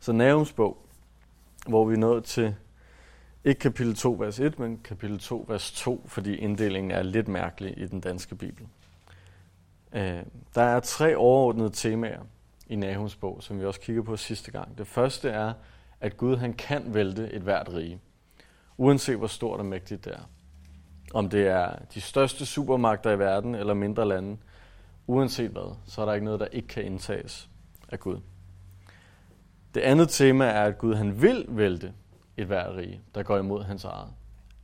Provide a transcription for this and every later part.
Så Nahums bog, hvor vi er nået til ikke kapitel 2, vers 1, men kapitel 2, vers 2, fordi inddelingen er lidt mærkelig i den danske bibel. Øh, der er tre overordnede temaer i Nahums bog, som vi også kiggede på sidste gang. Det første er, at Gud han kan vælte et hvert rige, uanset hvor stort og mægtigt det er. Om det er de største supermagter i verden eller mindre lande, uanset hvad, så er der ikke noget, der ikke kan indtages af Gud. Det andet tema er, at Gud han vil vælte et hvert rige, der går imod hans eget.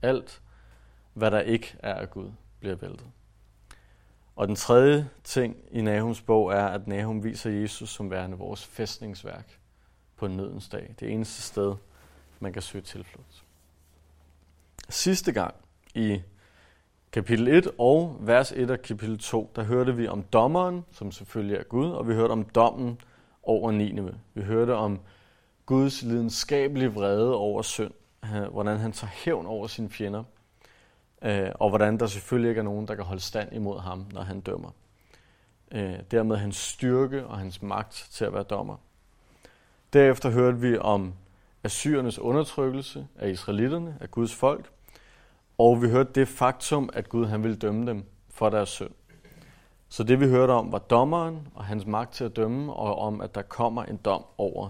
Alt, hvad der ikke er af Gud, bliver væltet. Og den tredje ting i Nahums bog er, at Nahum viser Jesus som værende vores fæstningsværk på nødens dag. Det eneste sted, man kan søge tilflugt. Sidste gang i kapitel 1 og vers 1 og kapitel 2, der hørte vi om dommeren, som selvfølgelig er Gud, og vi hørte om dommen over Nineve. Vi hørte om Guds lidenskabelige vrede over synd, hvordan han tager hævn over sine fjender, øh, og hvordan der selvfølgelig ikke er nogen, der kan holde stand imod ham, når han dømmer. Øh, dermed hans styrke og hans magt til at være dommer. Derefter hørte vi om Assyrernes undertrykkelse af israelitterne, af Guds folk, og vi hørte det faktum, at Gud han ville dømme dem for deres synd. Så det vi hørte om var dommeren og hans magt til at dømme, og om at der kommer en dom over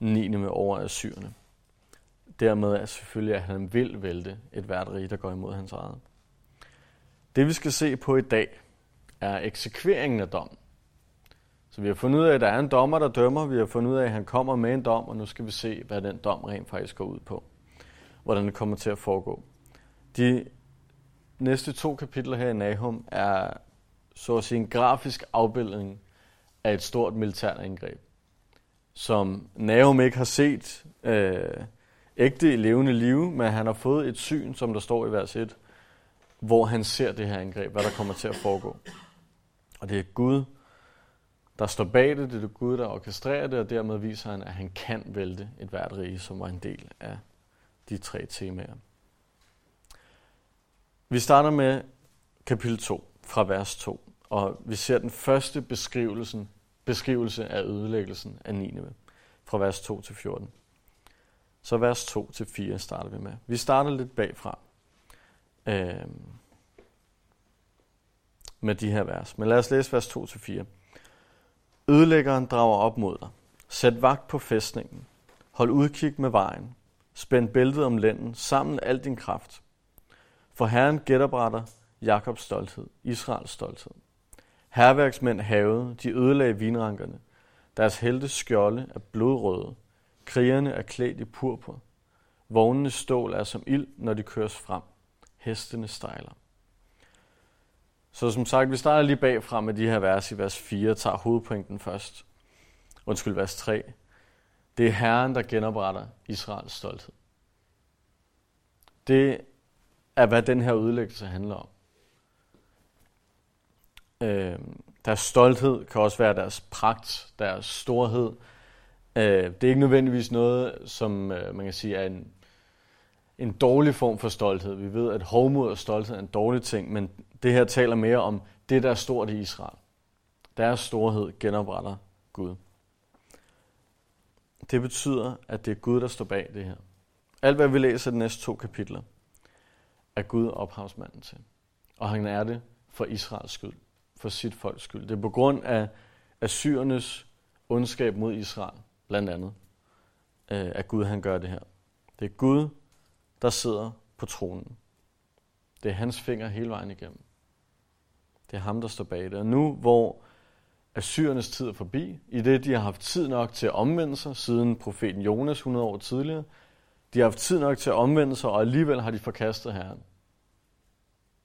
Nineve over Assyrerne. Dermed er selvfølgelig, at han vil vælte et hvert rige, der går imod hans eget. Det vi skal se på i dag, er eksekveringen af dommen. Så vi har fundet ud af, at der er en dommer, der dømmer. Vi har fundet ud af, at han kommer med en dom, og nu skal vi se, hvad den dom rent faktisk går ud på. Hvordan det kommer til at foregå. De næste to kapitler her i Nahum er så at sige en grafisk afbildning af et stort militært angreb, som Nahum ikke har set øh, ægte i levende liv, men han har fået et syn, som der står i vers 1, hvor han ser det her angreb, hvad der kommer til at foregå. Og det er Gud, der står bag det, det er Gud, der orkestrerer det, og dermed viser han, at han kan vælte et hvert rige, som var en del af de tre temaer. Vi starter med kapitel 2, fra vers 2, og vi ser den første beskrivelsen, beskrivelse af ødelæggelsen af Nineve, fra vers 2 til 14. Så vers 2 til 4 starter vi med. Vi starter lidt bagfra øh, med de her vers. Men lad os læse vers 2 til 4. Ødelæggeren drager op mod dig. Sæt vagt på fæstningen. Hold udkig med vejen. Spænd bæltet om lænden. Samle al din kraft. For Herren gætterbrætter Jakobs stolthed, Israels stolthed. Herværksmænd havede, de ødelagde vinrankerne. Deres helte skjolde er blodrøde. Krigerne er klædt i purpur. Vognenes stål er som ild, når de køres frem. Hestene stejler. Så som sagt, vi starter lige bagfra med de her vers i vers 4, tager hovedpointen først. Undskyld, vers 3. Det er Herren, der genopretter Israels stolthed. Det er, hvad den her udlæggelse handler om. Øh, deres stolthed kan også være deres pragt, deres storhed. Øh, det er ikke nødvendigvis noget, som øh, man kan sige er en, en dårlig form for stolthed. Vi ved, at hovmod og stolthed er en dårlig ting, men det her taler mere om det, der er stort i Israel. Deres storhed genopretter Gud. Det betyder, at det er Gud, der står bag det her. Alt, hvad vi læser i de næste to kapitler, er Gud ophavsmanden til. Og han er det for Israels skyld, for sit folks skyld. Det er på grund af Assyrernes ondskab mod Israel, blandt andet, øh, at Gud han gør det her. Det er Gud, der sidder på tronen. Det er hans finger hele vejen igennem. Det er ham, der står bag det. Og nu, hvor Assyrernes tid er forbi, i det de har haft tid nok til at omvende sig, siden profeten Jonas 100 år tidligere, de har haft tid nok til at omvende sig, og alligevel har de forkastet Herren.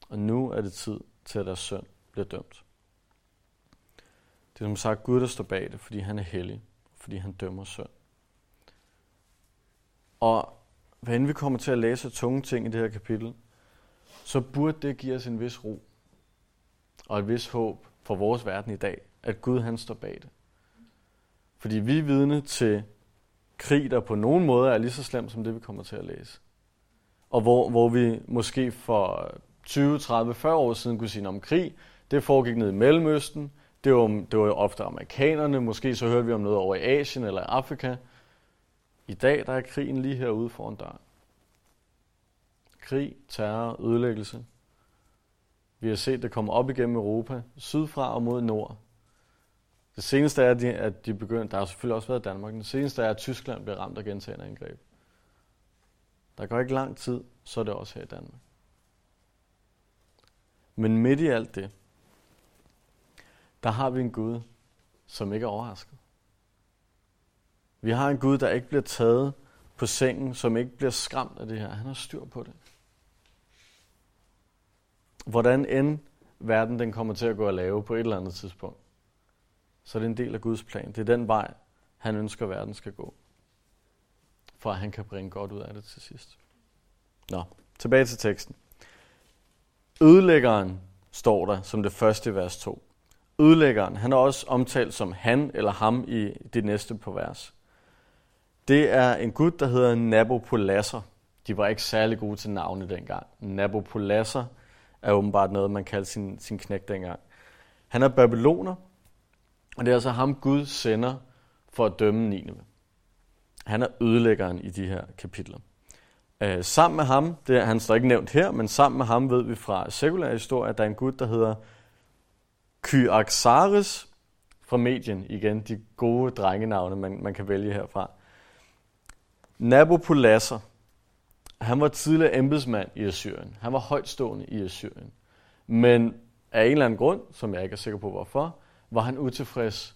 Og nu er det tid til, at deres søn bliver dømt. Det er som sagt Gud, der står bag det, fordi han er hellig, fordi han dømmer søn. Og hvad end vi kommer til at læse tunge ting i det her kapitel, så burde det give os en vis ro og et vis håb for vores verden i dag, at Gud han står bag det. Fordi vi er vidne til krig, der på nogen måde er lige så slem som det, vi kommer til at læse. Og hvor, hvor vi måske for 20, 30, 40 år siden kunne sige om krig, det foregik ned i Mellemøsten, det var, det var jo ofte amerikanerne, måske så hørte vi om noget over i Asien eller Afrika, I dag der er krigen lige herude foran døren. Krig, terror, ødelæggelse. Vi har set det komme op igennem Europa, sydfra og mod nord. Det seneste er, at de begyndte, der har selvfølgelig også været Danmark, det seneste er, at Tyskland bliver ramt af gentagende angreb. Der går ikke lang tid, så er det også her i Danmark. Men midt i alt det, der har vi en Gud, som ikke er overrasket. Vi har en Gud, der ikke bliver taget på sengen, som ikke bliver skræmt af det her. Han har styr på det. Hvordan end verden den kommer til at gå og lave på et eller andet tidspunkt, så er det en del af Guds plan. Det er den vej, han ønsker, at verden skal gå. For at han kan bringe godt ud af det til sidst. Nå, tilbage til teksten. Ødelæggeren står der som det første i vers 2. Ødelæggeren, han er også omtalt som han eller ham i det næste på vers. Det er en gud, der hedder Nabopolassar. De var ikke særlig gode til navne dengang. Nabopolassar er åbenbart noget, man kaldte sin, sin knæk dengang. Han er babyloner, og det er altså ham, Gud sender for at dømme Nineve. Han er ødelæggeren i de her kapitler. Øh, sammen med ham, det er, han står ikke nævnt her, men sammen med ham ved vi fra sekulær historie, at der er en gud, der hedder Kyaxares fra Medien. Igen, de gode drengenavne, man, man kan vælge herfra. Nabopolassar, han var tidligere embedsmand i Assyrien. Han var højtstående i Assyrien. Men af en eller anden grund, som jeg ikke er sikker på hvorfor, var han utilfreds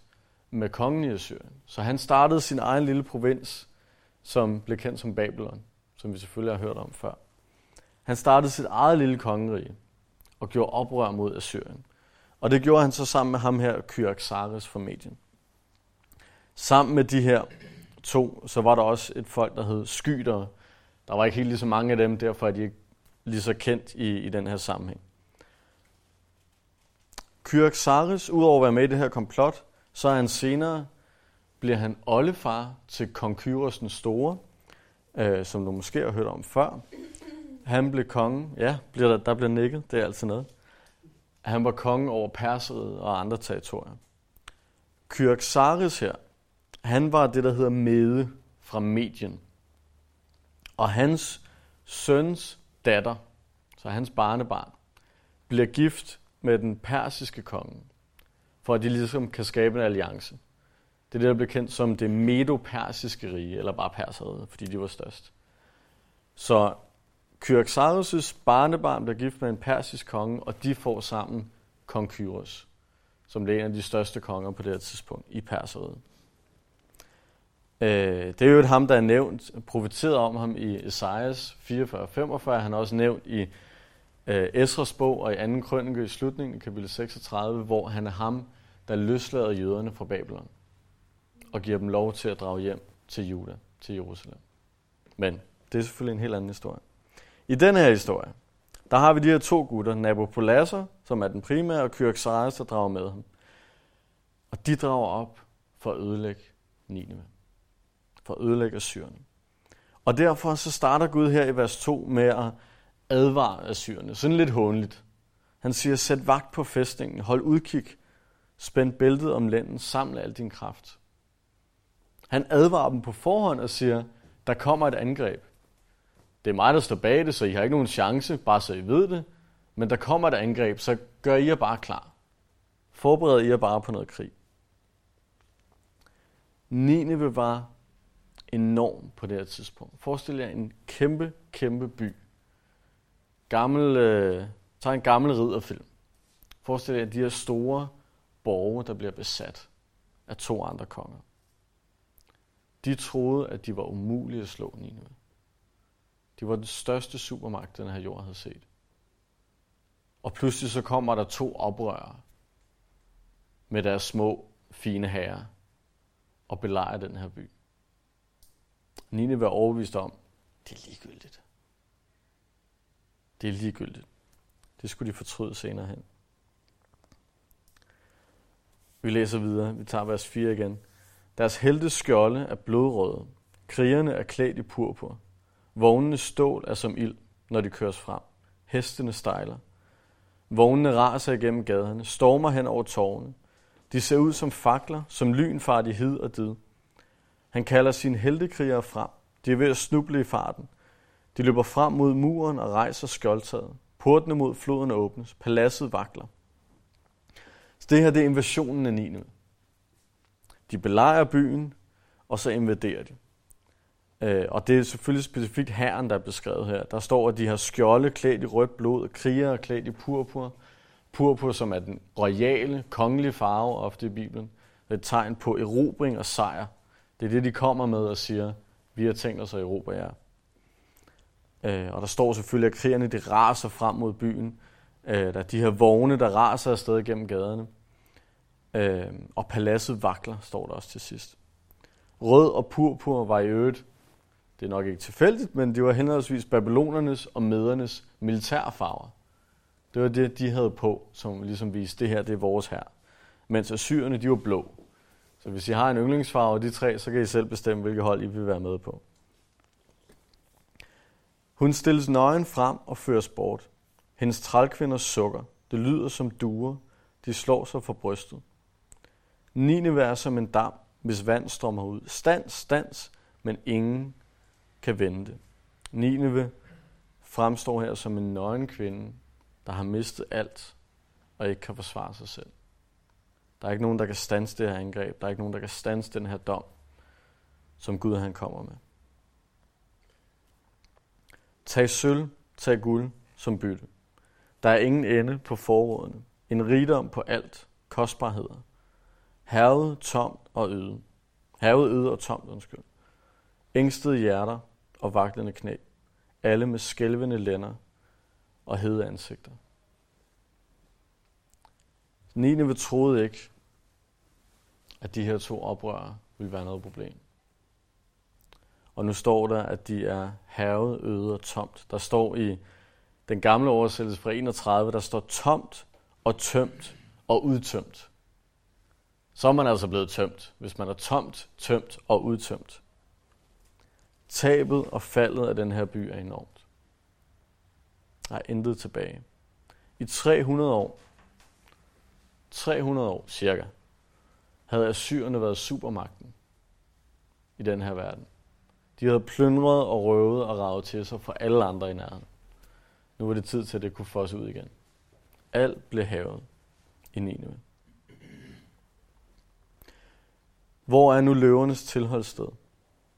med kongen i Assyrien. Så han startede sin egen lille provins, som blev kendt som Babylon, som vi selvfølgelig har hørt om før. Han startede sit eget lille kongerige og gjorde oprør mod Assyrien. Og det gjorde han så sammen med ham her, Kyrxares fra Medien. Sammen med de her to, så var der også et folk, der hed Skyder. Der var ikke helt lige så mange af dem, derfor er de ikke lige så kendt i, i den her sammenhæng. Kyrxares, udover at være med i det her komplot, så er han senere, bliver han oldefar til kong Kyros den Store, øh, som du måske har hørt om før. Han blev konge, ja, bliver der, der bliver nikket, det er altid noget. Han var konge over Perseret og andre territorier. Kyrxares her, han var det, der hedder Mede fra Medien. Og hans søns datter, så hans barnebarn, bliver gift med den persiske konge, for at de ligesom kan skabe en alliance. Det er det, der blev kendt som det medo-persiske rige, eller bare perseret, fordi de var størst. Så Kyrxares' barnebarn bliver gift med en persisk konge, og de får sammen kong Kyros, som blev en af de største konger på det her tidspunkt i perseriet. Øh, det er jo et ham, der er nævnt, profeteret om ham i Esajas 44-45. Han er også nævnt i øh, Esras bog og i 2. krønike i slutningen, kapitel 36, hvor han er ham, der løslader jøderne fra Babylon og giver dem lov til at drage hjem til Juda, til Jerusalem. Men det er selvfølgelig en helt anden historie. I den her historie, der har vi de her to gutter, Nabopolassar, som er den primære, og Kyrxares, der drager med ham. Og de drager op for at ødelægge Nineveh. For at ødelægge Assyrerne. Og derfor så starter Gud her i vers 2 med at advare Assyrerne. Sådan lidt hånligt. Han siger, sæt vagt på fæstningen, hold udkig, spænd bæltet om lænden, samle al din kraft. Han advarer dem på forhånd og siger, der kommer et angreb. Det er mig, der står bag det, så I har ikke nogen chance, bare så I ved det. Men der kommer et angreb, så gør I jer bare klar. Forbered I jer bare på noget krig. Nineve var enorm på det her tidspunkt. Forestil jer en kæmpe, kæmpe by. Gammel, øh, tag en gammel ridderfilm. Forestil jer de her store borge, der bliver besat af to andre konger. De troede, at de var umulige at slå Nineve. Det var den største supermagt, den her jord havde set. Og pludselig så kommer der to oprørere med deres små, fine herrer og belejrer den her by. Nine var overbevist om, det er ligegyldigt. Det er ligegyldigt. Det skulle de fortryde senere hen. Vi læser videre. Vi tager vers 4 igen. Deres helte skjolde er blodrøde. Krigerne er klædt i purpur. Vognene stål er som ild, når de køres frem. Hestene stejler. Vognene raser igennem gaderne, stormer hen over tårne. De ser ud som fakler, som lyn far de hid og did. Han kalder sine heltekrigere frem. De er ved at snuble i farten. De løber frem mod muren og rejser skjoldtaget. Portene mod floden åbnes. Paladset vakler. Så det her det er invasionen af Nineveh. De belejrer byen, og så invaderer de. Øh, og det er selvfølgelig specifikt herren, der er beskrevet her. Der står, at de har skjolde klædt i rødt blod, krigere klædt i purpur. Purpur, som er den royale, kongelige farve ofte i Bibelen. Det er et tegn på erobring og sejr. Det er det, de kommer med og siger, vi har tænkt os at erobre jer. Øh, og der står selvfølgelig, at krigerne de raser frem mod byen. Øh, der er de her vogne, der raser afsted gennem gaderne. Øh, og paladset vakler, står der også til sidst. Rød og purpur var i øvrigt det er nok ikke tilfældigt, men det var henholdsvis babylonernes og medernes militærfarver. Det var det, de havde på, som ligesom viste, det her det er vores her. Mens assyrerne, de var blå. Så hvis I har en yndlingsfarve af de tre, så kan I selv bestemme, hvilket hold I vil være med på. Hun stilles nøgen frem og føres bort. Hendes trælkvinder sukker. Det lyder som duer. De slår sig for brystet. Niende er som en dam, hvis vand strømmer ud. Stans, stans, men ingen kan vente. Nineve fremstår her som en nøgen kvinde, der har mistet alt og ikke kan forsvare sig selv. Der er ikke nogen, der kan stanse det her angreb. Der er ikke nogen, der kan stanse den her dom, som Gud han kommer med. Tag sølv, tag guld som bytte. Der er ingen ende på forrådene. En rigdom på alt. Kostbarheder. Hervet, tomt og øde. Hervet, øde og tomt, undskyld. Ængstede hjerter og vaklende knæ, alle med skælvende lænder og hede ansigter. Nineve troede ikke, at de her to oprørere ville være noget problem. Og nu står der, at de er havet, øde og tomt. Der står i den gamle oversættelse fra 31, der står tomt og tømt og udtømt. Så er man altså blevet tømt, hvis man er tomt, tømt og udtømt. Tabet og faldet af den her by er enormt. Der er intet tilbage. I 300 år, 300 år cirka, havde Assyrerne været supermagten i den her verden. De havde plyndret og røvet og ravet til sig for alle andre i nærheden. Nu var det tid til, at det kunne fosse ud igen. Alt blev havet i Nineveh. Hvor er nu løvernes tilholdssted?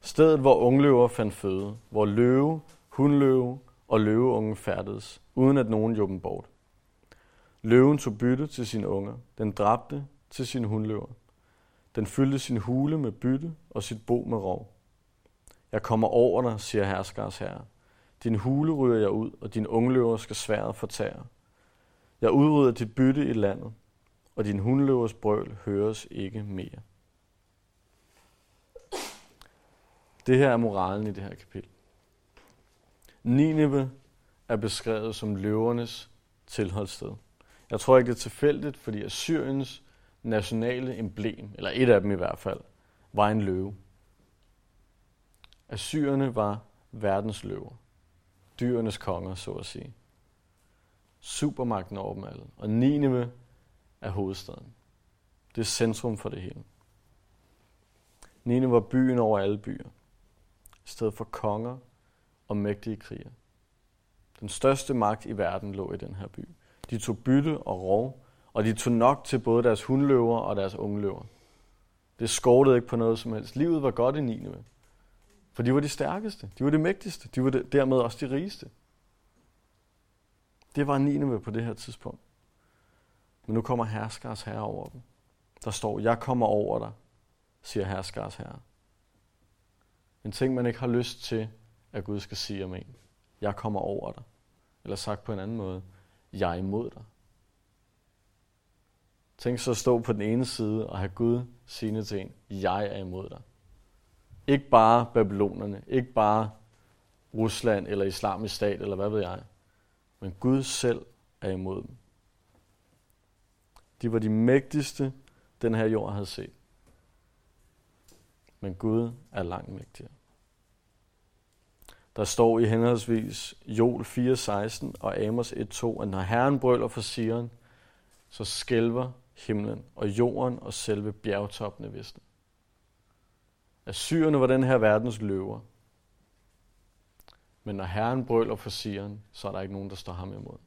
Stedet, hvor ungløver fandt føde, hvor løve, hundløve og løveunge færdedes, uden at nogen jog dem bort. Løven tog bytte til sine unger, den dræbte til sine hundløver. Den fyldte sin hule med bytte og sit bo med rov. Jeg kommer over dig, siger herskers herre. Din hule ryger jeg ud, og din ungløver skal sværet fortære. Jeg udrydder dit bytte i landet, og din hundløvers brøl høres ikke mere. Det her er moralen i det her kapitel. Nineve er beskrevet som løvernes tilholdssted. Jeg tror ikke, det er tilfældigt, fordi Assyriens nationale emblem, eller et af dem i hvert fald, var en løve. Assyrerne var verdens løver. Dyrenes konger, så at sige. Supermagten over dem alle. Og Nineve er hovedstaden. Det er centrum for det hele. Nineve var byen over alle byer i stedet for konger og mægtige kriger. Den største magt i verden lå i den her by. De tog bytte og rov, og de tog nok til både deres hundløver og deres ungløver. Det skortede ikke på noget som helst. Livet var godt i Nineve. For de var de stærkeste, de var de mægtigste, de var dermed også de rigeste. Det var Nineve på det her tidspunkt. Men nu kommer herskers herre over dem. Der står, jeg kommer over dig, siger herskers herre. En ting, man ikke har lyst til, at Gud skal sige om en. Jeg kommer over dig. Eller sagt på en anden måde. Jeg er imod dig. Tænk så at stå på den ene side og have Gud sige til en, jeg er imod dig. Ikke bare babylonerne, ikke bare Rusland eller islamisk stat, eller hvad ved jeg. Men Gud selv er imod dem. De var de mægtigste, den her jord havde set. Men Gud er langt mægtigere. Der står i henholdsvis Jol 4.16 og Amos 1.2, at når Herren brøler for Sion, så skælver himlen og jorden og selve bjergtoppene visne. Assyrerne var den her verdens løver. Men når Herren brøler for Sion, så er der ikke nogen, der står ham imod.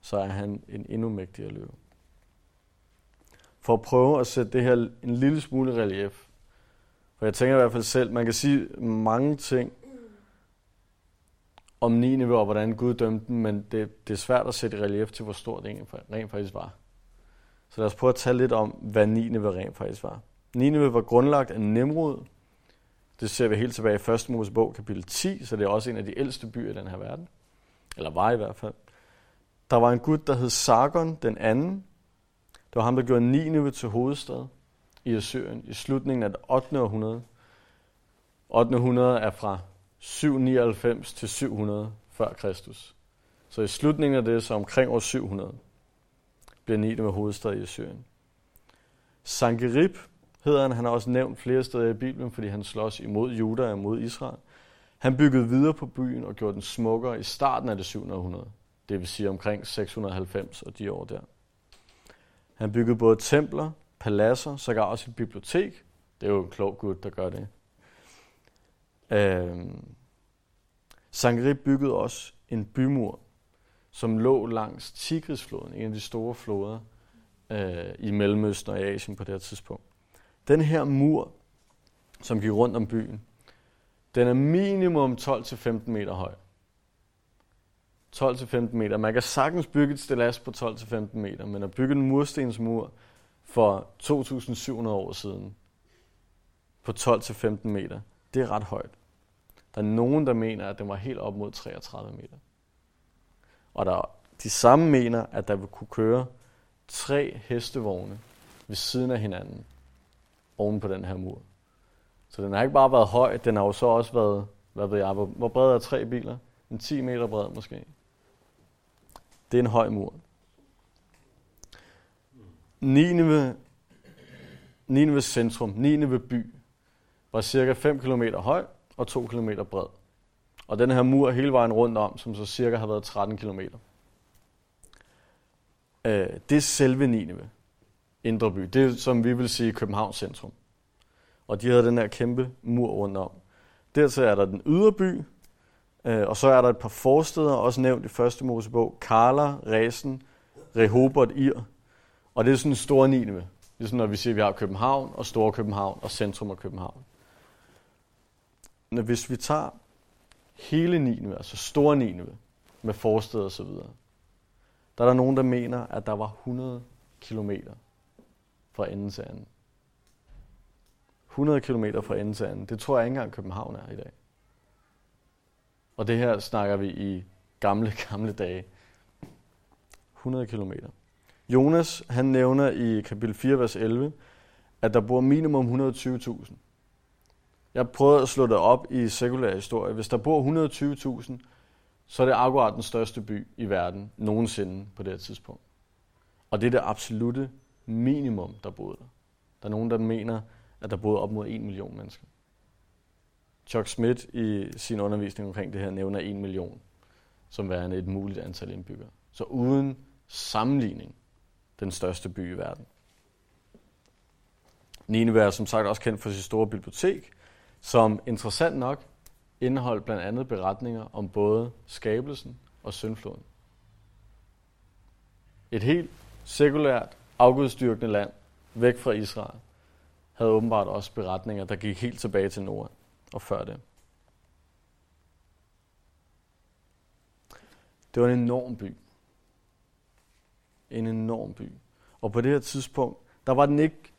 Så er han en endnu mægtigere løve. For at prøve at sætte det her en lille smule relief. For jeg tænker i hvert fald selv, man kan sige mange ting om Nineve og hvordan Gud dømte dem, men det, det er svært at sætte i relief til, hvor stort det rent faktisk var. Så lad os prøve at tale lidt om, hvad Nineve rent faktisk var. Nineve var grundlagt af Nimrod. Det ser vi helt tilbage i 1. Mosebog kapitel 10, så det er også en af de ældste byer i den her verden. Eller var i hvert fald. Der var en gud, der hed Sargon den anden. Det var ham, der gjorde Nineve til hovedstad i Assyrien i slutningen af det 8. århundrede. 8. århundrede er fra 799 til 700 før Kristus. Så i slutningen af det, så omkring år 700, bliver Nineve hovedstad i Assyrien. Sankerib hedder han. Han er også nævnt flere steder i Bibelen, fordi han slås imod Juda og imod Israel. Han byggede videre på byen og gjorde den smukkere i starten af det 700. århundrede. Det vil sige omkring 690 og de år der. Han byggede både templer, paladser, sågar også et bibliotek. Det er jo en klog gud, der gør det. Øh, Sankerib byggede også en bymur, som lå langs Tigrisfloden, en af de store floder øh, i Mellemøsten og Asien på det her tidspunkt. Den her mur, som gik rundt om byen, den er minimum 12-15 meter høj. 12-15 meter. Man kan sagtens bygge et stilas på 12-15 meter, men at bygge en murstensmur for 2.700 år siden på 12-15 meter, det er ret højt. Der er nogen, der mener, at den var helt op mod 33 meter. Og der, de samme mener, at der vil kunne køre tre hestevogne ved siden af hinanden oven på den her mur. Så den har ikke bare været høj, den har jo så også været, hvad ved jeg, hvor, hvor bred er tre biler? En 10 meter bred måske. Det er en høj mur. Nineve, Nineves centrum, Nineve by, var cirka 5 km høj og 2 km bred. Og den her mur hele vejen rundt om, som så cirka har været 13 km. Øh, det er selve Nineve, Indre by. Det er, som vi vil sige, Københavns centrum. Og de havde den her kæmpe mur rundt om. Dertil er der den ydre by, Øh, og så er der et par forsteder, også nævnt i første Mosebog, Karla, Resen, Rehobot, Ir. Og det er sådan en stor Nineve. Det er sådan, når vi siger, at vi har København og Store København og centrum af København. Når Hvis vi tager hele Nineve, altså store Nineve, med forsteder og så videre, der er der nogen, der mener, at der var 100 kilometer fra ende til anden. 100 kilometer fra ende til anden. Det tror jeg ikke engang København er i dag. Og det her snakker vi i gamle, gamle dage. 100 kilometer. Jonas, han nævner i kapitel 4, vers 11, at der bor minimum 120.000. Jeg prøvede at slå det op i sekulær historie. Hvis der bor 120.000, så er det akkurat den største by i verden nogensinde på det her tidspunkt. Og det er det absolute minimum, der boede der. Der er nogen, der mener, at der boede op mod 1 million mennesker. Chuck Smith i sin undervisning omkring det her nævner 1 million som værende et muligt antal indbyggere. Så uden sammenligning den største by i verden. Nineve er som sagt også kendt for sit store bibliotek, som interessant nok indeholdt blandt andet beretninger om både skabelsen og syndfloden. Et helt sekulært, afgudstyrkende land, væk fra Israel, havde åbenbart også beretninger, der gik helt tilbage til Norden og før det. Det var en enorm by. En enorm by. Og på det her tidspunkt, der var den ikke,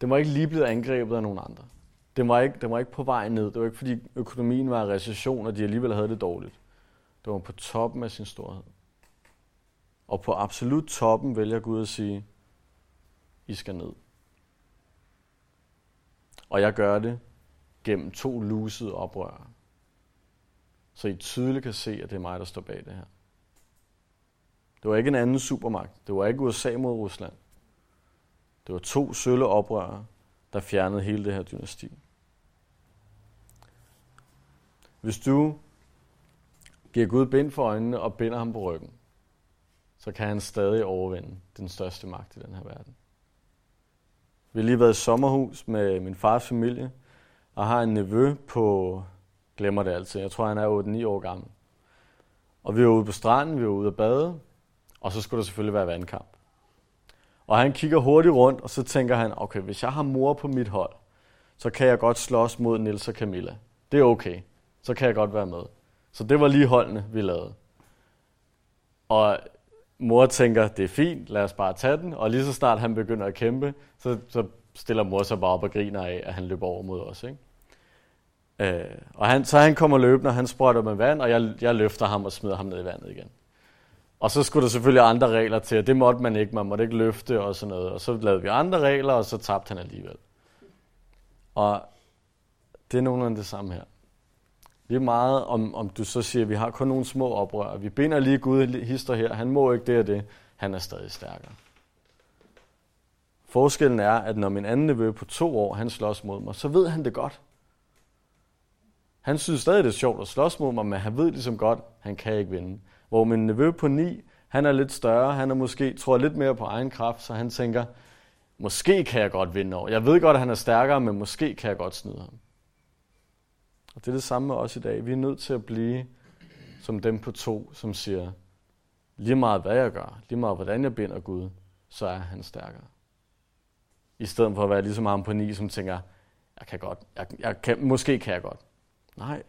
den var ikke lige blevet angrebet af nogen andre. Den var, ikke, den var ikke på vej ned. Det var ikke, fordi økonomien var i recession, og de alligevel havde det dårligt. Det var på toppen af sin storhed. Og på absolut toppen vælger Gud at sige, I skal ned. Og jeg gør det gennem to lusede oprør. Så I tydeligt kan se, at det er mig, der står bag det her. Det var ikke en anden supermagt. Det var ikke USA mod Rusland. Det var to sølle oprørere, der fjernede hele det her dynasti. Hvis du giver Gud bind for øjnene og binder ham på ryggen, så kan han stadig overvinde den største magt i den her verden. Vi har lige været i sommerhus med min fars familie, og har en nevø på, glemmer det altid, jeg tror han er 8-9 år gammel. Og vi var ude på stranden, vi var ude at bade, og så skulle der selvfølgelig være vandkamp. Og han kigger hurtigt rundt, og så tænker han, okay, hvis jeg har mor på mit hold, så kan jeg godt slås mod Nils og Camilla. Det er okay. Så kan jeg godt være med. Så det var lige holdene, vi lavede. Og mor tænker, det er fint, lad os bare tage den. Og lige så snart han begynder at kæmpe, så, så stiller mor sig bare op og griner af, at han løber over mod os. Ikke? Øh, og han, så han kommer løbende, og han sprøjter med vand, og jeg, jeg løfter ham og smider ham ned i vandet igen. Og så skulle der selvfølgelig andre regler til, og det måtte man ikke, man måtte ikke løfte og sådan noget. Og så lavede vi andre regler, og så tabte han alligevel. Og det er nogenlunde det samme her. Det er meget, om, om du så siger, at vi har kun nogle små oprør. Vi binder lige Gud hister her. Han må ikke det og det. Han er stadig stærkere. Forskellen er, at når min anden nevø på to år, han slås mod mig, så ved han det godt. Han synes stadig, det er sjovt at slås mod mig, men han ved ligesom godt, han kan ikke vinde. Hvor min nevø på 9, han er lidt større, han er måske, tror lidt mere på egen kraft, så han tænker, måske kan jeg godt vinde over. Jeg ved godt, at han er stærkere, men måske kan jeg godt snyde ham. Og det er det samme med os i dag. Vi er nødt til at blive som dem på to, som siger, lige meget hvad jeg gør, lige meget hvordan jeg binder Gud, så er han stærkere. I stedet for at være ligesom ham på ni, som tænker, jeg kan godt, jeg, jeg kan, måske kan jeg godt. Nej.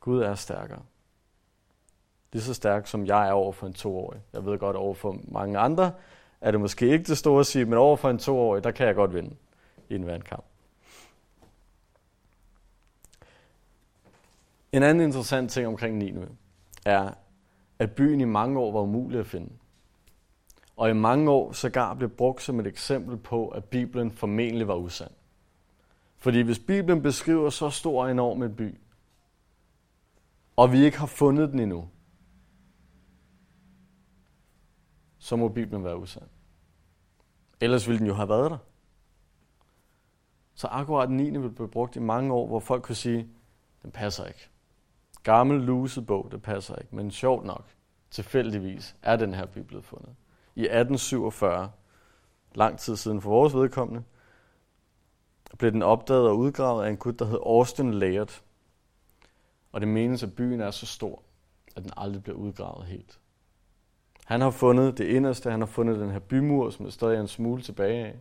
Gud er stærkere. Lige så stærk som jeg er over for en toårig. Jeg ved godt, over for mange andre er det måske ikke det store at sige, men over for en toårig, der kan jeg godt vinde i en vandkamp. En anden interessant ting omkring Nineveh er, at byen i mange år var umulig at finde. Og i mange år sågar blev brugt som et eksempel på, at Bibelen formentlig var usand. Fordi hvis Bibelen beskriver så stor og enorm en by, og vi ikke har fundet den endnu, så må Bibelen være usand. Ellers ville den jo have været der. Så akkurat den 9. vil blive brugt i mange år, hvor folk kunne sige, den passer ikke. Gammel, luset bog, det passer ikke. Men sjovt nok, tilfældigvis, er den her bibel fundet. I 1847, lang tid siden for vores vedkommende, blev den opdaget og udgravet af en gut, der hed Austin Laird. Og det menes, at byen er så stor, at den aldrig bliver udgravet helt. Han har fundet det inderste, han har fundet den her bymur, som er stadig en smule tilbage af.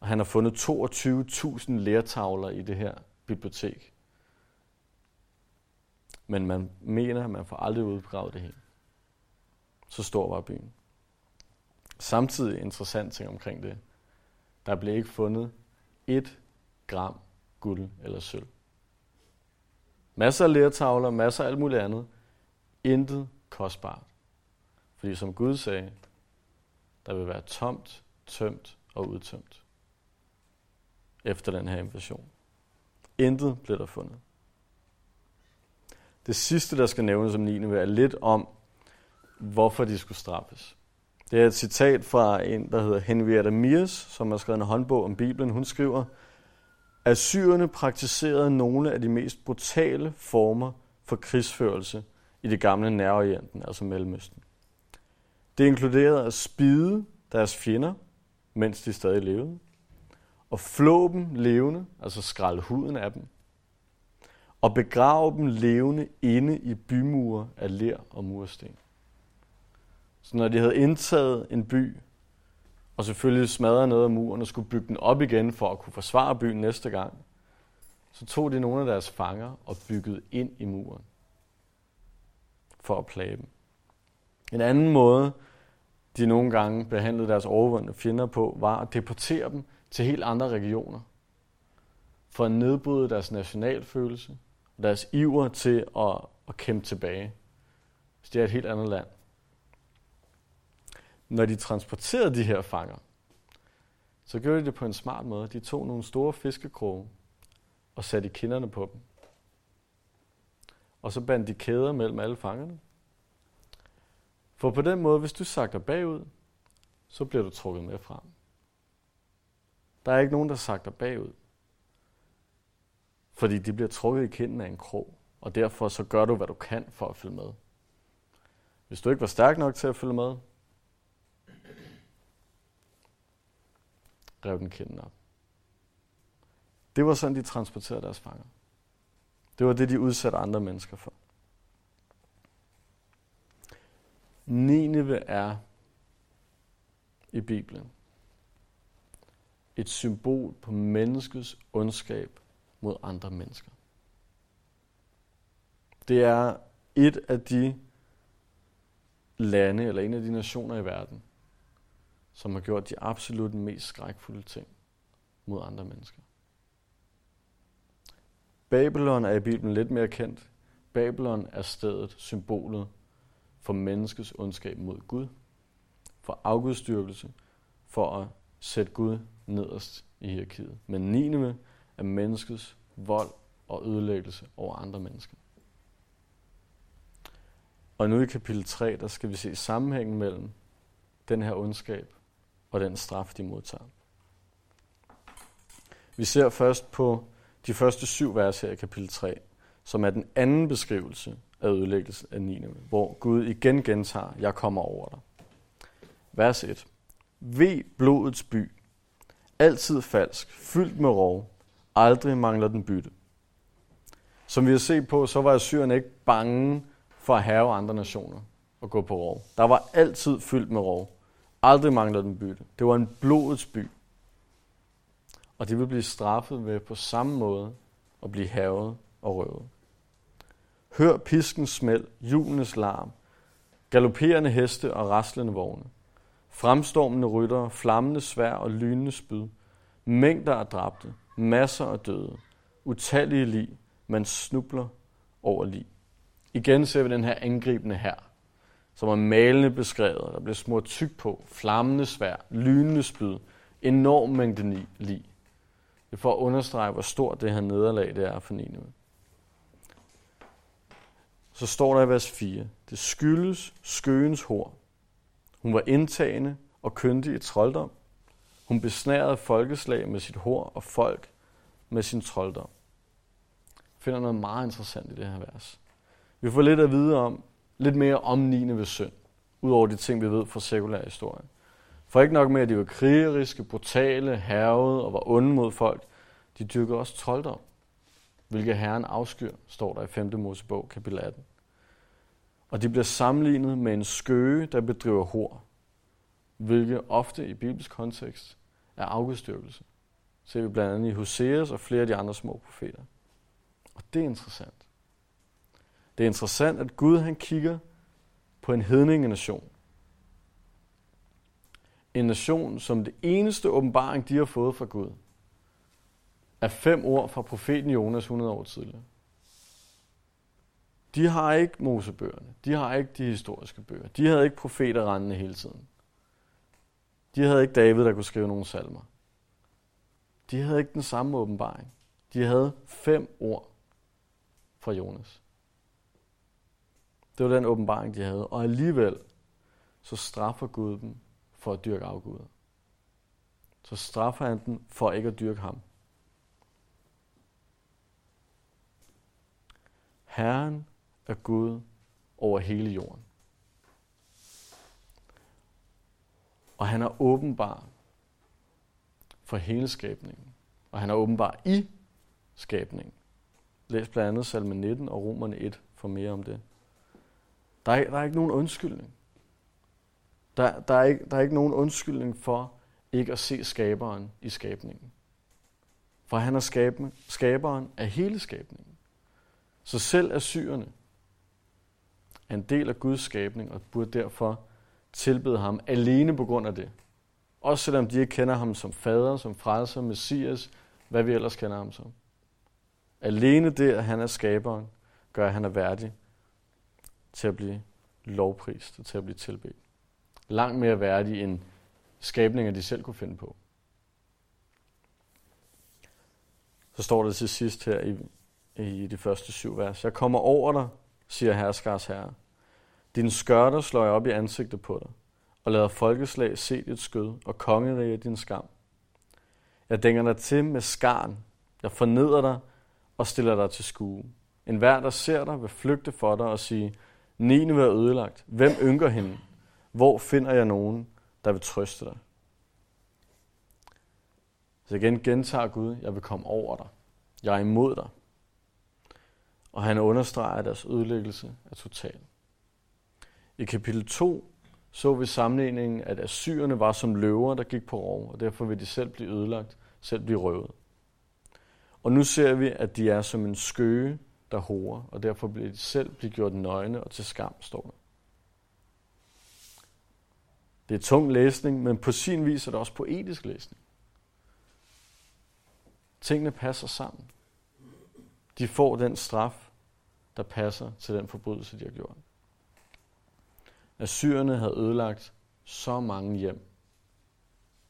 Og han har fundet 22.000 lærtavler i det her bibliotek. Men man mener, at man får aldrig udgravet det hele. Så stor var byen. Samtidig interessant ting omkring det. Der blev ikke fundet et gram guld eller sølv. Masser af lertavler, masser af alt muligt andet. Intet kostbart. Fordi som Gud sagde, der vil være tomt, tømt og udtømt. Efter den her invasion. Intet blev der fundet. Det sidste, der skal nævnes om 9. er lidt om, hvorfor de skulle straffes. Det er et citat fra en, der hedder Henrietta Mears, som har skrevet en håndbog om Bibelen. Hun skriver, at syrerne praktiserede nogle af de mest brutale former for krigsførelse i det gamle Nærorienten, altså Mellemøsten. Det inkluderede at spide deres fjender, mens de stadig levede, og flå dem levende, altså skralde huden af dem, og begrave dem levende inde i bymure af ler og mursten. Så når de havde indtaget en by, og selvfølgelig smadret noget af muren og skulle bygge den op igen for at kunne forsvare byen næste gang, så tog de nogle af deres fanger og byggede ind i muren for at plage dem. En anden måde, de nogle gange behandlede deres overvundne fjender på, var at deportere dem til helt andre regioner for at nedbryde deres nationalfølelse og deres iver til at, at kæmpe tilbage. Så det er et helt andet land. Når de transporterede de her fanger, så gjorde de det på en smart måde. De tog nogle store fiskekroge og satte kinderne på dem. Og så bandt de kæder mellem alle fangerne. For på den måde, hvis du sakter bagud, så bliver du trukket med frem. Der er ikke nogen, der sakter bagud. Fordi de bliver trukket i kinden af en krog, og derfor så gør du, hvad du kan for at følge med. Hvis du ikke var stærk nok til at følge med, rev den kinden op. Det var sådan, de transporterede deres fanger. Det var det, de udsatte andre mennesker for. Nineve er i Bibelen et symbol på menneskets ondskab mod andre mennesker. Det er et af de lande, eller en af de nationer i verden, som har gjort de absolut mest skrækfulde ting mod andre mennesker. Babylon er i Bibelen lidt mere kendt. Babylon er stedet, symbolet for menneskets ondskab mod Gud, for afgudstyrkelse, for at sætte Gud nederst i hierarkiet. Men Nineve er menneskets vold og ødelæggelse over andre mennesker. Og nu i kapitel 3, der skal vi se sammenhængen mellem den her ondskab og den straf, de modtager. Vi ser først på de første syv vers her i kapitel 3, som er den anden beskrivelse af ødelæggelsen af Nineve, hvor Gud igen gentager, jeg kommer over dig. Vers 1. Ved blodets by, altid falsk, fyldt med rov, aldrig mangler den bytte. Som vi har set på, så var Assyrien ikke bange for at have andre nationer og gå på rov. Der var altid fyldt med rov. Aldrig mangler den bytte. Det var en blodets by. Og de vil blive straffet ved på samme måde at blive havet og røvet. Hør piskens smæld, julenes larm, galopperende heste og raslende vogne, fremstormende ryttere, flammende svær og lynende spyd, mængder af dræbte, masser af døde, utallige lig, man snubler over lig. Igen ser vi den her angribende her, som er malende beskrevet. Der bliver smurt tyk på, flammende svær, lynende spyd, enorm mængde lig. Det er for at understrege, hvor stort det her nederlag det er for Nineve. Så står der i vers 4, det skyldes skøens hår. Hun var indtagende og kyndig i trolddom. Hun besnærede folkeslag med sit hår og folk med sin trolddom. Jeg finder noget meget interessant i det her vers. Vi får lidt at vide om, lidt mere om 9. ved synd, udover de ting, vi ved fra sekulær historie. For ikke nok med, at de var krigeriske, brutale, hervede og var onde mod folk, de dyrkede også trolddom, hvilket herren afskyr, står der i 5. Mosebog, kapitel 18. Og de bliver sammenlignet med en skøge, der bedriver hår, hvilket ofte i bibelsk kontekst er afgudstyrkelse. Ser vi blandt andet i Hoseas og flere af de andre små profeter. Og det er interessant. Det er interessant, at Gud han kigger på en hedningenation. En nation, som det eneste åbenbaring, de har fået fra Gud, er fem ord fra profeten Jonas 100 år tidligere. De har ikke Mosebøgerne. De har ikke de historiske bøger. De havde ikke profeter rendende hele tiden. De havde ikke David, der kunne skrive nogle salmer. De havde ikke den samme åbenbaring. De havde fem ord fra Jonas. Det var den åbenbaring, de havde. Og alligevel, så straffer Gud dem for at dyrke afguder. Så straffer han dem for ikke at dyrke ham. Herren er Gud over hele jorden. Og han er åbenbar for hele skabningen. Og han er åbenbar i skabningen. Læs blandt andet salme 19 og Romerne 1 for mere om det. Der er, der er ikke nogen undskyldning. Der, der, er ikke, der er ikke nogen undskyldning for ikke at se skaberen i skabningen. For han er skaben, skaberen af hele skabningen. Så selv Assyrerne er en del af Guds skabning og burde derfor tilbede ham alene på grund af det. Også selvom de ikke kender ham som fader, som frelser, messias, hvad vi ellers kender ham som. Alene det, at han er skaberen, gør, at han er værdig til at blive lovprist og til at blive tilbedt. Langt mere værdig end skabninger, de selv kunne finde på. Så står det til sidst her i, i de første syv vers. Jeg kommer over dig, siger herskars herre. Din skørter slår jeg op i ansigtet på dig, og lader folkeslag se dit skød og kongerige din skam. Jeg dænger dig til med skarn. Jeg forneder dig og stiller dig til skue. En hver, der ser dig, vil flygte for dig og sige, Nineve er ødelagt. Hvem ynker hende? Hvor finder jeg nogen, der vil trøste dig? Så igen gentager Gud, jeg vil komme over dig. Jeg er imod dig. Og han understreger, at deres ødelæggelse er total. I kapitel 2 så vi sammenligningen, at assyrerne var som løver, der gik på rov, og derfor vil de selv blive ødelagt, selv blive røvet. Og nu ser vi, at de er som en skøge, der horer, og derfor bliver de selv blive gjort nøgne og til skam, står der. Det er tung læsning, men på sin vis er det også poetisk læsning. Tingene passer sammen. De får den straf, der passer til den forbrydelse, de har gjort. Assyrerne havde ødelagt så mange hjem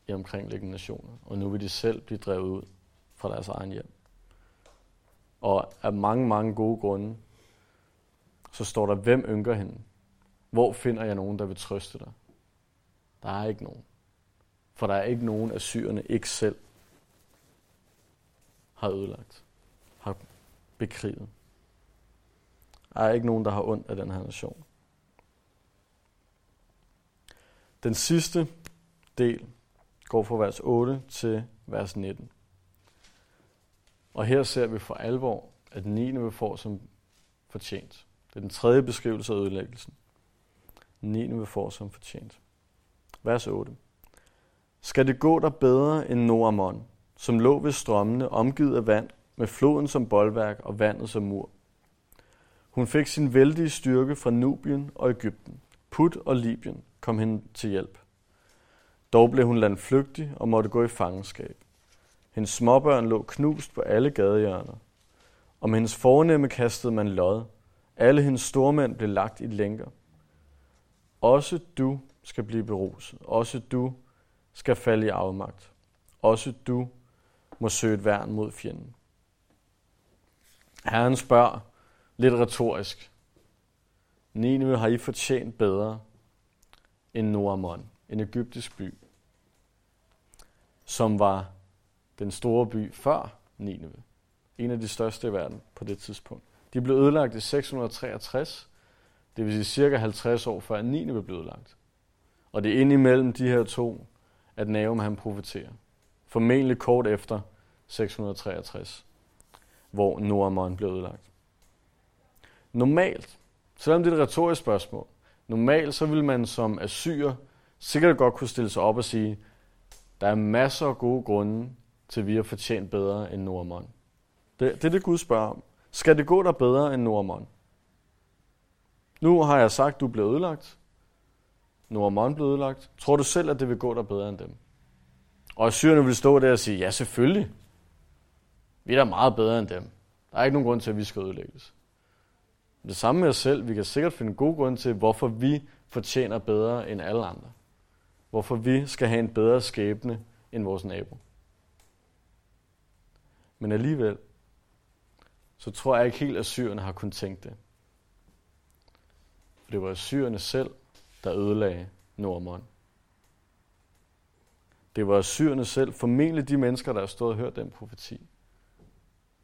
i omkringliggende nationer, og nu vil de selv blive drevet ud fra deres egen hjem. Og af mange, mange gode grunde, så står der, hvem ynker hende? Hvor finder jeg nogen, der vil trøste dig? Der er ikke nogen. For der er ikke nogen af syrerne ikke selv har ødelagt, har bekriget. Der er ikke nogen, der har ondt af den her nation. Den sidste del går fra vers 8 til vers 19. Og her ser vi for alvor, at Nineve får som fortjent. Det er den tredje beskrivelse af ødelæggelsen. Nineve får som fortjent. Vers 8. Skal det gå der bedre end Noamon, som lå ved strømmene, omgivet af vand, med floden som boldværk og vandet som mur? Hun fik sin vældige styrke fra Nubien og Ægypten. Put og Libyen kom hende til hjælp. Dog blev hun landflygtig og måtte gå i fangenskab. Hendes småbørn lå knust på alle gadehjørner. Om hendes fornemme kastede man lod. Alle hendes stormænd blev lagt i lænker. Også du skal blive beruset. Også du skal falde i afmagt. Også du må søge et værn mod fjenden. Herren spørger lidt retorisk. Nineve har I fortjent bedre end Noamon, en egyptisk by, som var den store by før Nineve. En af de største i verden på det tidspunkt. De blev ødelagt i 663, det vil sige cirka 50 år før Nineve blev ødelagt. Og det er ind imellem de her to, at Nahum han profeterer. Formentlig kort efter 663, hvor Noamon blev ødelagt. Normalt, selvom det er et retorisk spørgsmål, normalt så vil man som assyrer sikkert godt kunne stille sig op og sige, der er masser af gode grunde til, vi har fortjent bedre end Noamon. Det, det er det, Gud spørger om. Skal det gå der bedre end Noamon? Nu har jeg sagt, du blev ødelagt. Noamon blev ødelagt. Tror du selv, at det vil gå der bedre end dem? Og syrerne vil stå der og sige, ja selvfølgelig. Vi er da meget bedre end dem. Der er ikke nogen grund til, at vi skal ødelægges. Det samme med os selv. Vi kan sikkert finde god grund til, hvorfor vi fortjener bedre end alle andre. Hvorfor vi skal have en bedre skæbne end vores nabo. Men alligevel, så tror jeg ikke helt, at syrerne har kun tænkt det. For det var syrerne selv, der ødelagde Nordmon. Det var syrerne selv, formentlig de mennesker, der har stået og hørt den profeti,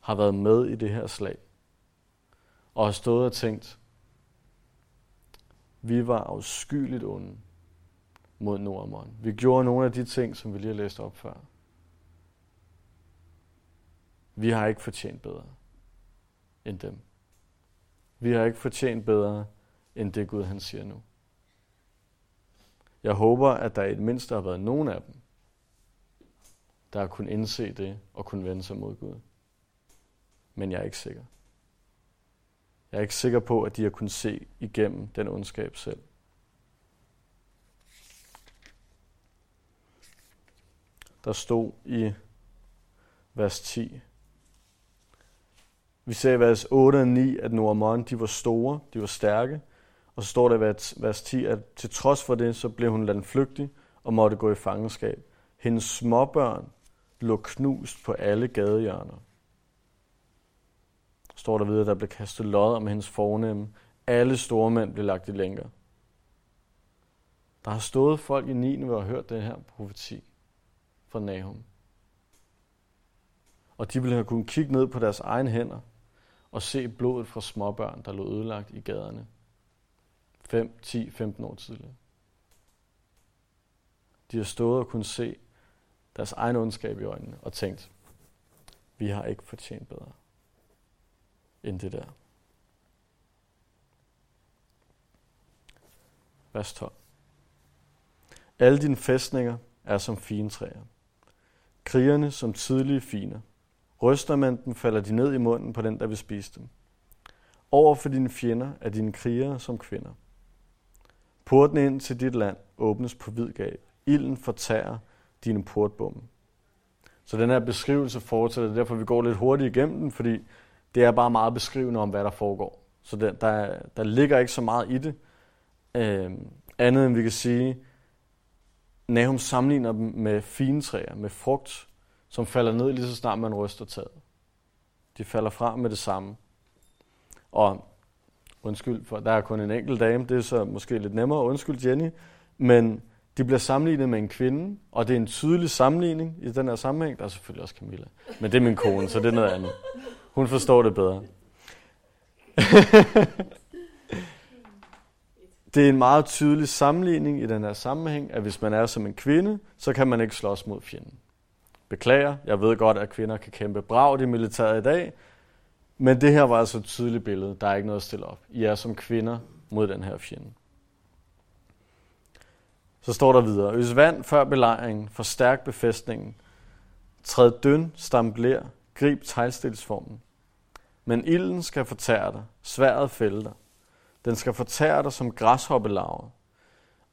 har været med i det her slag. Og har stået og tænkt, vi var afskyeligt onde mod Nordmon. Vi gjorde nogle af de ting, som vi lige har læst op før. Vi har ikke fortjent bedre end dem. Vi har ikke fortjent bedre end det Gud han siger nu. Jeg håber, at der i det mindste har været nogen af dem, der har kunnet indse det og kunne vende sig mod Gud. Men jeg er ikke sikker. Jeg er ikke sikker på, at de har kunnet se igennem den ondskab selv. Der stod i vers 10, vi ser i vers 8 og 9, at Noamon, de var store, de var stærke. Og så står der i vers 10, at til trods for det, så blev hun landflygtig og måtte gå i fangenskab. Hendes småbørn lå knust på alle gadehjørner. Står der videre, at der blev kastet lod om hendes fornemme. Alle store mænd blev lagt i lænker. Der har stået folk i Nineve og hørt den her profeti fra Nahum. Og de ville have kunnet kigge ned på deres egne hænder og se blodet fra småbørn, der lå ødelagt i gaderne 5, 10, 15 år tidligere. De har stået og kunne se deres egen ondskab i øjnene og tænkt, vi har ikke fortjent bedre end det der. Vers 12. Alle dine fæstninger er som fine træer. Krigerne som tidlige finer. Ryster man dem, falder de ned i munden på den, der vil spise dem. Over for dine fjender er dine krigere som kvinder. Porten ind til dit land åbnes på vid gab. Ilden fortærer dine portbomme. Så den her beskrivelse fortsætter, derfor vi går lidt hurtigt igennem den, fordi det er bare meget beskrivende om, hvad der foregår. Så der, der, der ligger ikke så meget i det. Øh, andet end vi kan sige, Nahum sammenligner dem med fine træer, med frugt, som falder ned lige så snart man ryster taget. De falder fra med det samme. Og undskyld, for der er kun en enkelt dame, det er så måske lidt nemmere, undskyld Jenny, men de bliver sammenlignet med en kvinde, og det er en tydelig sammenligning i den her sammenhæng. Der er selvfølgelig også Camilla, men det er min kone, så det er noget andet. Hun forstår det bedre. det er en meget tydelig sammenligning i den her sammenhæng, at hvis man er som en kvinde, så kan man ikke slås mod fjenden. Beklager, jeg ved godt, at kvinder kan kæmpe bragt i militæret i dag, men det her var altså et tydeligt billede. Der er ikke noget at stille op. I er som kvinder mod den her fjende. Så står der videre. Øs vand før belejringen, forstærk befæstningen. Træd døn, stambler, grib teglstilsformen. Men ilden skal fortære dig, sværet fælde dig. Den skal fortære dig som græshoppelarver.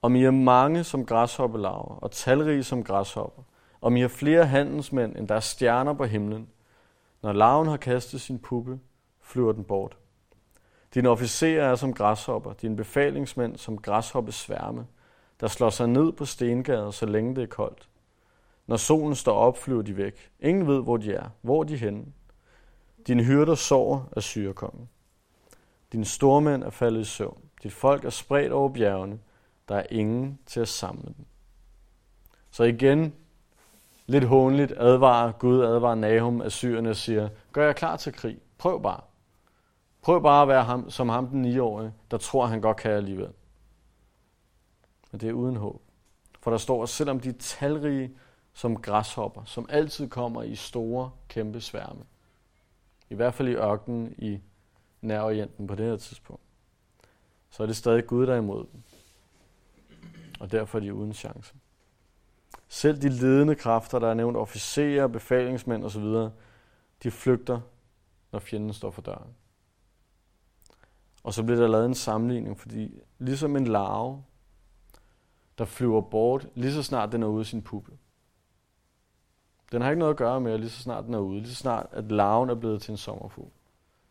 Om I er mange som græshoppelarver og talrige som græshopper, om I har flere handelsmænd, end der er stjerner på himlen, når larven har kastet sin puppe, flyver den bort. Dine officerer er som græshopper, dine befalingsmænd som græshoppe sværme, der slår sig ned på stengader, så længe det er koldt. Når solen står op, flyver de væk. Ingen ved, hvor de er, hvor de er henne. Dine hyrder sover af syrekongen. Dine stormænd er faldet i søvn. Dit folk er spredt over bjergene. Der er ingen til at samle dem. Så igen, lidt hånligt advarer Gud, advarer Nahum af syrene og siger, gør jeg klar til krig. Prøv bare. Prøv bare at være ham, som ham den 9-årige, der tror, han godt kan alligevel. Men det er uden håb. For der står, at selvom de er talrige som græshopper, som altid kommer i store, kæmpe sværme, i hvert fald i ørkenen i Nærorienten på det her tidspunkt, så er det stadig Gud, der er imod dem. Og derfor er de uden chance. Selv de ledende kræfter, der er nævnt officerer, befalingsmænd osv., de flygter, når fjenden står for døren. Og så bliver der lavet en sammenligning, fordi ligesom en larve, der flyver bort, lige så snart den er ude af sin puppe. Den har ikke noget at gøre med, at lige så snart den er ude, lige så snart at larven er blevet til en sommerfugl,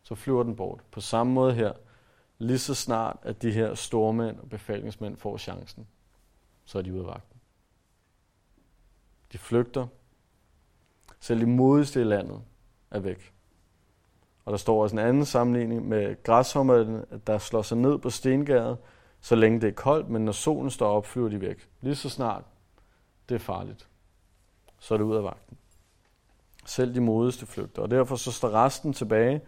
så flyver den bort. På samme måde her, lige så snart at de her stormænd og befalingsmænd får chancen, så er de ude af vagt. De flygter. Selv de modigste i landet er væk. Og der står også en anden sammenligning med græshommerne, der slår sig ned på stengade, så længe det er koldt, men når solen står op, flyver de væk. Lige så snart det er farligt, så er det ud af vagten. Selv de modigste flygter. Og derfor så står resten tilbage,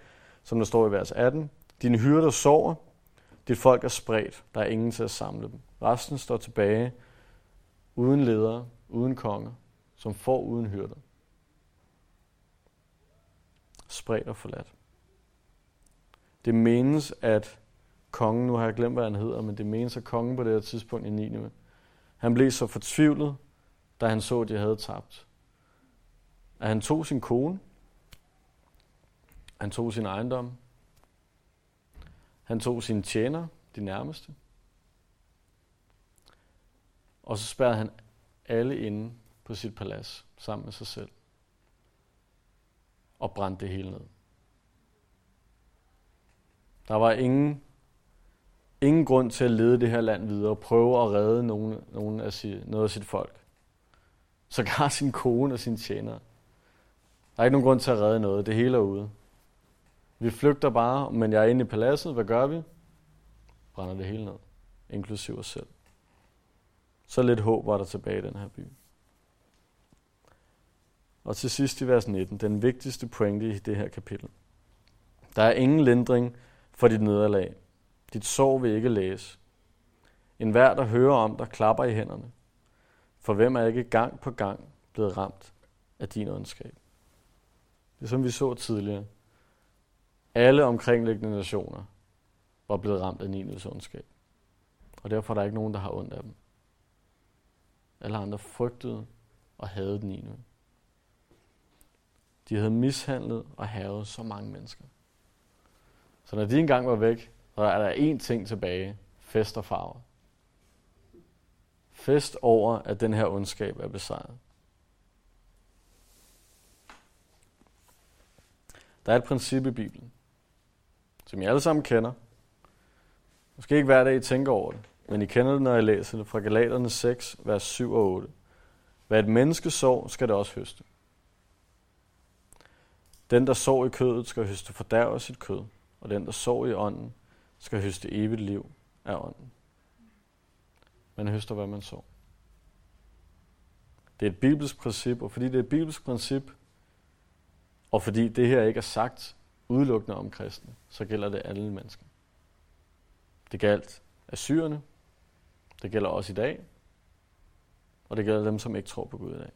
som der står i vers 18. Dine hyrder sover, dit folk er spredt, der er ingen til at samle dem. Resten står tilbage, uden ledere, uden konger, som får uden hyrder. Spredt og forladt. Det menes, at kongen, nu har jeg glemt, hvad han hedder, men det menes, at kongen på det her tidspunkt i Nineveh, han blev så fortvivlet, da han så, at de havde tabt. At han tog sin kone, han tog sin ejendom, han tog sine tjener, de nærmeste, og så spærrede han alle inde på sit palads sammen med sig selv og brændte det hele ned. Der var ingen, ingen grund til at lede det her land videre og prøve at redde nogen, nogen af sit, noget af sit folk. Så gar sin kone og sin tjenere. Der er ikke nogen grund til at redde noget. Det hele er ude. Vi flygter bare, men jeg er inde i paladset. Hvad gør vi? Brænder det hele ned, inklusive os selv. Så lidt håb var der tilbage i den her by. Og til sidst i vers 19, den vigtigste pointe i det her kapitel. Der er ingen lindring for dit nederlag. Dit sorg vil ikke læse. En hver, der hører om der klapper i hænderne. For hvem er ikke gang på gang blevet ramt af din ondskab. Det er som vi så tidligere. Alle omkringliggende nationer var blevet ramt af Nineves ondskab. Og derfor er der ikke nogen, der har ondt af dem. Alle andre frygtede og havde den Nineve. De havde mishandlet og havet så mange mennesker. Så når de engang var væk, så er der én ting tilbage. Fest og farver. Fest over, at den her ondskab er besejret. Der er et princip i Bibelen, som I alle sammen kender. Måske ikke hver dag I tænker over det, men I kender det, når I læser det fra Galaterne 6, vers 7 og 8. Hvad et menneske sår, skal det også høste. Den, der sår i kødet, skal høste fordærv af sit kød, og den, der sår i ånden, skal høste evigt liv af ånden. Man høster, hvad man sår. Det er et bibelsk princip, og fordi det er et bibelsk princip, og fordi det her ikke er sagt udelukkende om kristne, så gælder det alle mennesker. Det galt assyrerne, det gælder også i dag, og det gælder dem, som ikke tror på Gud i dag.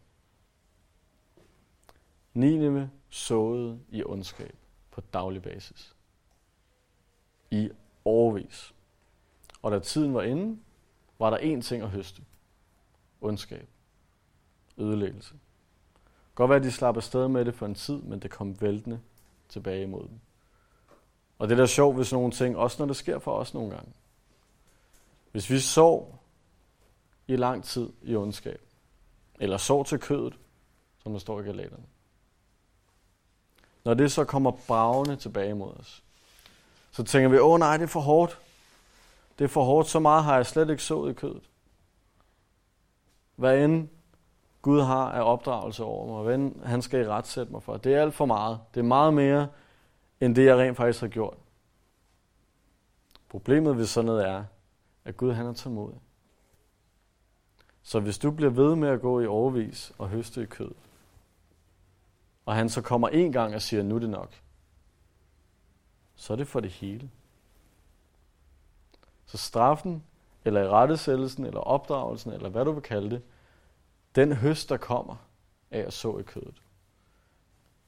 Nineve såede i ondskab på daglig basis. I årvis. Og da tiden var inde, var der én ting at høste. Ondskab. Ødelæggelse. Godt være, at de slap afsted med det for en tid, men det kom væltende tilbage imod dem. Og det er da sjovt hvis nogle ting, også når det sker for os nogle gange. Hvis vi sov i lang tid i ondskab, eller sov til kødet, som der står i galaterne, når det så kommer bravende tilbage mod os, så tænker vi, åh nej, det er for hårdt. Det er for hårdt, så meget har jeg slet ikke sået i kødet. Hvad end Gud har af opdragelse over mig, hvad end han skal i retsætte mig for, det er alt for meget. Det er meget mere, end det jeg rent faktisk har gjort. Problemet ved sådan noget er, at Gud han er tålmodig. Så hvis du bliver ved med at gå i overvis og høste i kød, og han så kommer en gang og siger, nu er det nok, så er det for det hele. Så straffen, eller i rettesættelsen, eller opdragelsen, eller hvad du vil kalde det, den høst, der kommer af at så i kødet.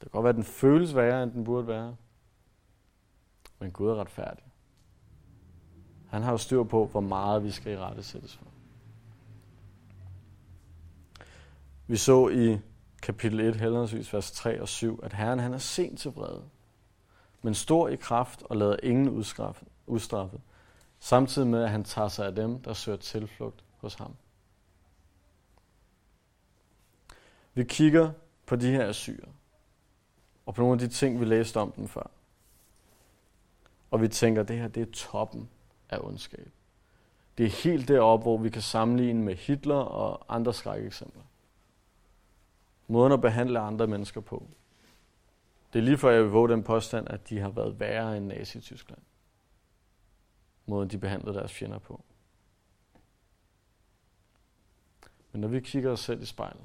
Det kan godt være, at den føles værre, end den burde være. Men Gud er retfærdig. Han har jo styr på, hvor meget vi skal i rette sættes for. Vi så i kapitel 1, henholdsvis vers 3 og 7, at Herren han er sent til vrede, men stor i kraft og lader ingen udstraffet, samtidig med, at han tager sig af dem, der søger tilflugt hos ham. Vi kigger på de her syre, og på nogle af de ting, vi læste om dem før. Og vi tænker, at det her det er toppen af ondskab. Det er helt deroppe, hvor vi kan sammenligne med Hitler og andre skrækeksempler. Måden at behandle andre mennesker på. Det er lige før jeg vil våge den påstand, at de har været værre end Nazi-Tyskland. Måden de behandlede deres fjender på. Men når vi kigger os selv i spejlet,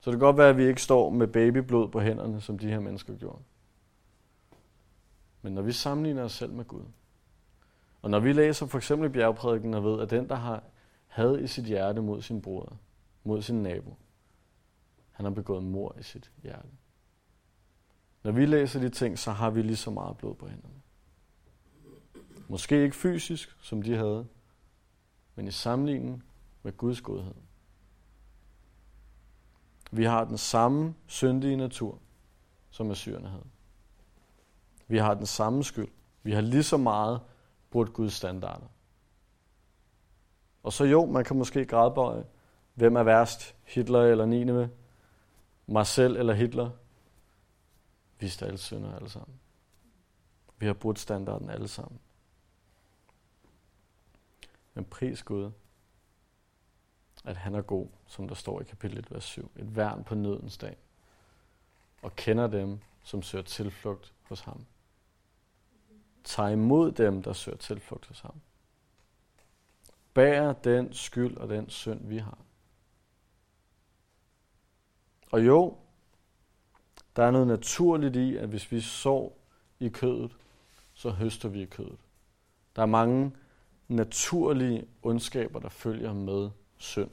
så det kan godt være, at vi ikke står med babyblod på hænderne, som de her mennesker gjorde. Men når vi sammenligner os selv med Gud, og når vi læser for eksempel bjergprædiken og ved, at den, der har had i sit hjerte mod sin bror, mod sin nabo, han har begået mor i sit hjerte. Når vi læser de ting, så har vi lige så meget blod på hænderne. Måske ikke fysisk, som de havde, men i sammenligning med Guds godhed. Vi har den samme syndige natur, som assyrerne havde. Vi har den samme skyld. Vi har lige så meget brudt Guds standarder. Og så jo, man kan måske gradbøje, hvem er værst, Hitler eller Nineve, mig selv eller Hitler. Vi er alle synder alle sammen. Vi har brudt standarden alle sammen. Men pris Gud, at han er god, som der står i kapitel 1, vers 7. Et værn på nødens dag. Og kender dem, som søger tilflugt hos ham. Tag imod dem, der søger tilflugt hos ham. Bær den skyld og den synd, vi har. Og jo, der er noget naturligt i, at hvis vi sår i kødet, så høster vi i kødet. Der er mange naturlige ondskaber, der følger med synd.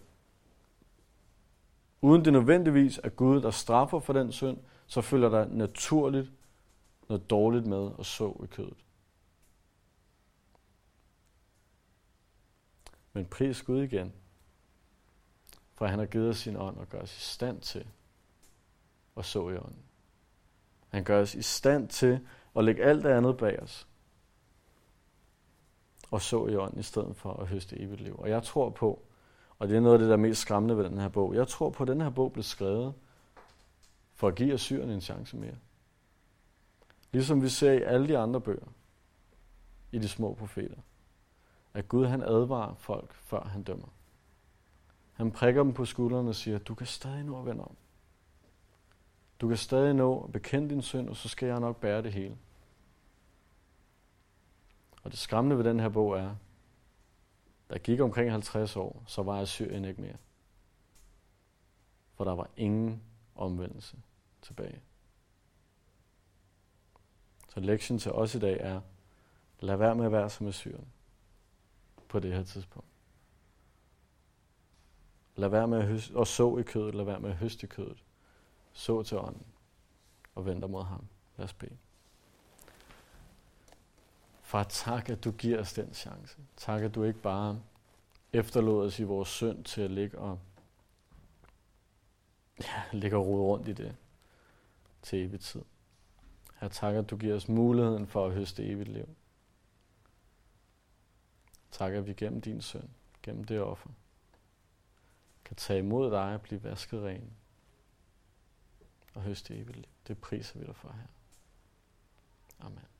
Uden det nødvendigvis er Gud, der straffer for den synd, så følger der naturligt noget dårligt med at så i kødet. Men pris Gud igen, for han har givet os sin ånd og gør os i stand til og så i ånden. Han gør os i stand til at lægge alt det andet bag os. Og så i ånden i stedet for at høste evigt liv. Og jeg tror på, og det er noget af det, der er mest skræmmende ved den her bog. Jeg tror på, at den her bog blev skrevet for at give Assyrien en chance mere. Ligesom vi ser i alle de andre bøger, i de små profeter, at Gud han advarer folk, før han dømmer. Han prikker dem på skuldrene og siger, du kan stadig nu vende om. Du kan stadig nå at bekende din synd, og så skal jeg nok bære det hele. Og det skræmmende ved den her bog er, der gik omkring 50 år, så var Assyrien ikke mere. For der var ingen omvendelse tilbage. Så lektionen til os i dag er, lad være med at være som Assyrien på det her tidspunkt. Lad være med at, høste, at så i kødet, lad være med at høste i kødet. Så til ånden og venter mod ham. Lad os bede. Far, tak, at du giver os den chance. Tak, at du ikke bare efterlod os i vores synd til at ligge og, ja, ligge og rode rundt i det til evig tid. Her tak, at du giver os muligheden for at høste evigt liv. Tak, at vi gennem din søn, gennem det offer, kan tage imod dig og blive vasket ren og høste evigt liv. Det priser vi dig for her. Amen.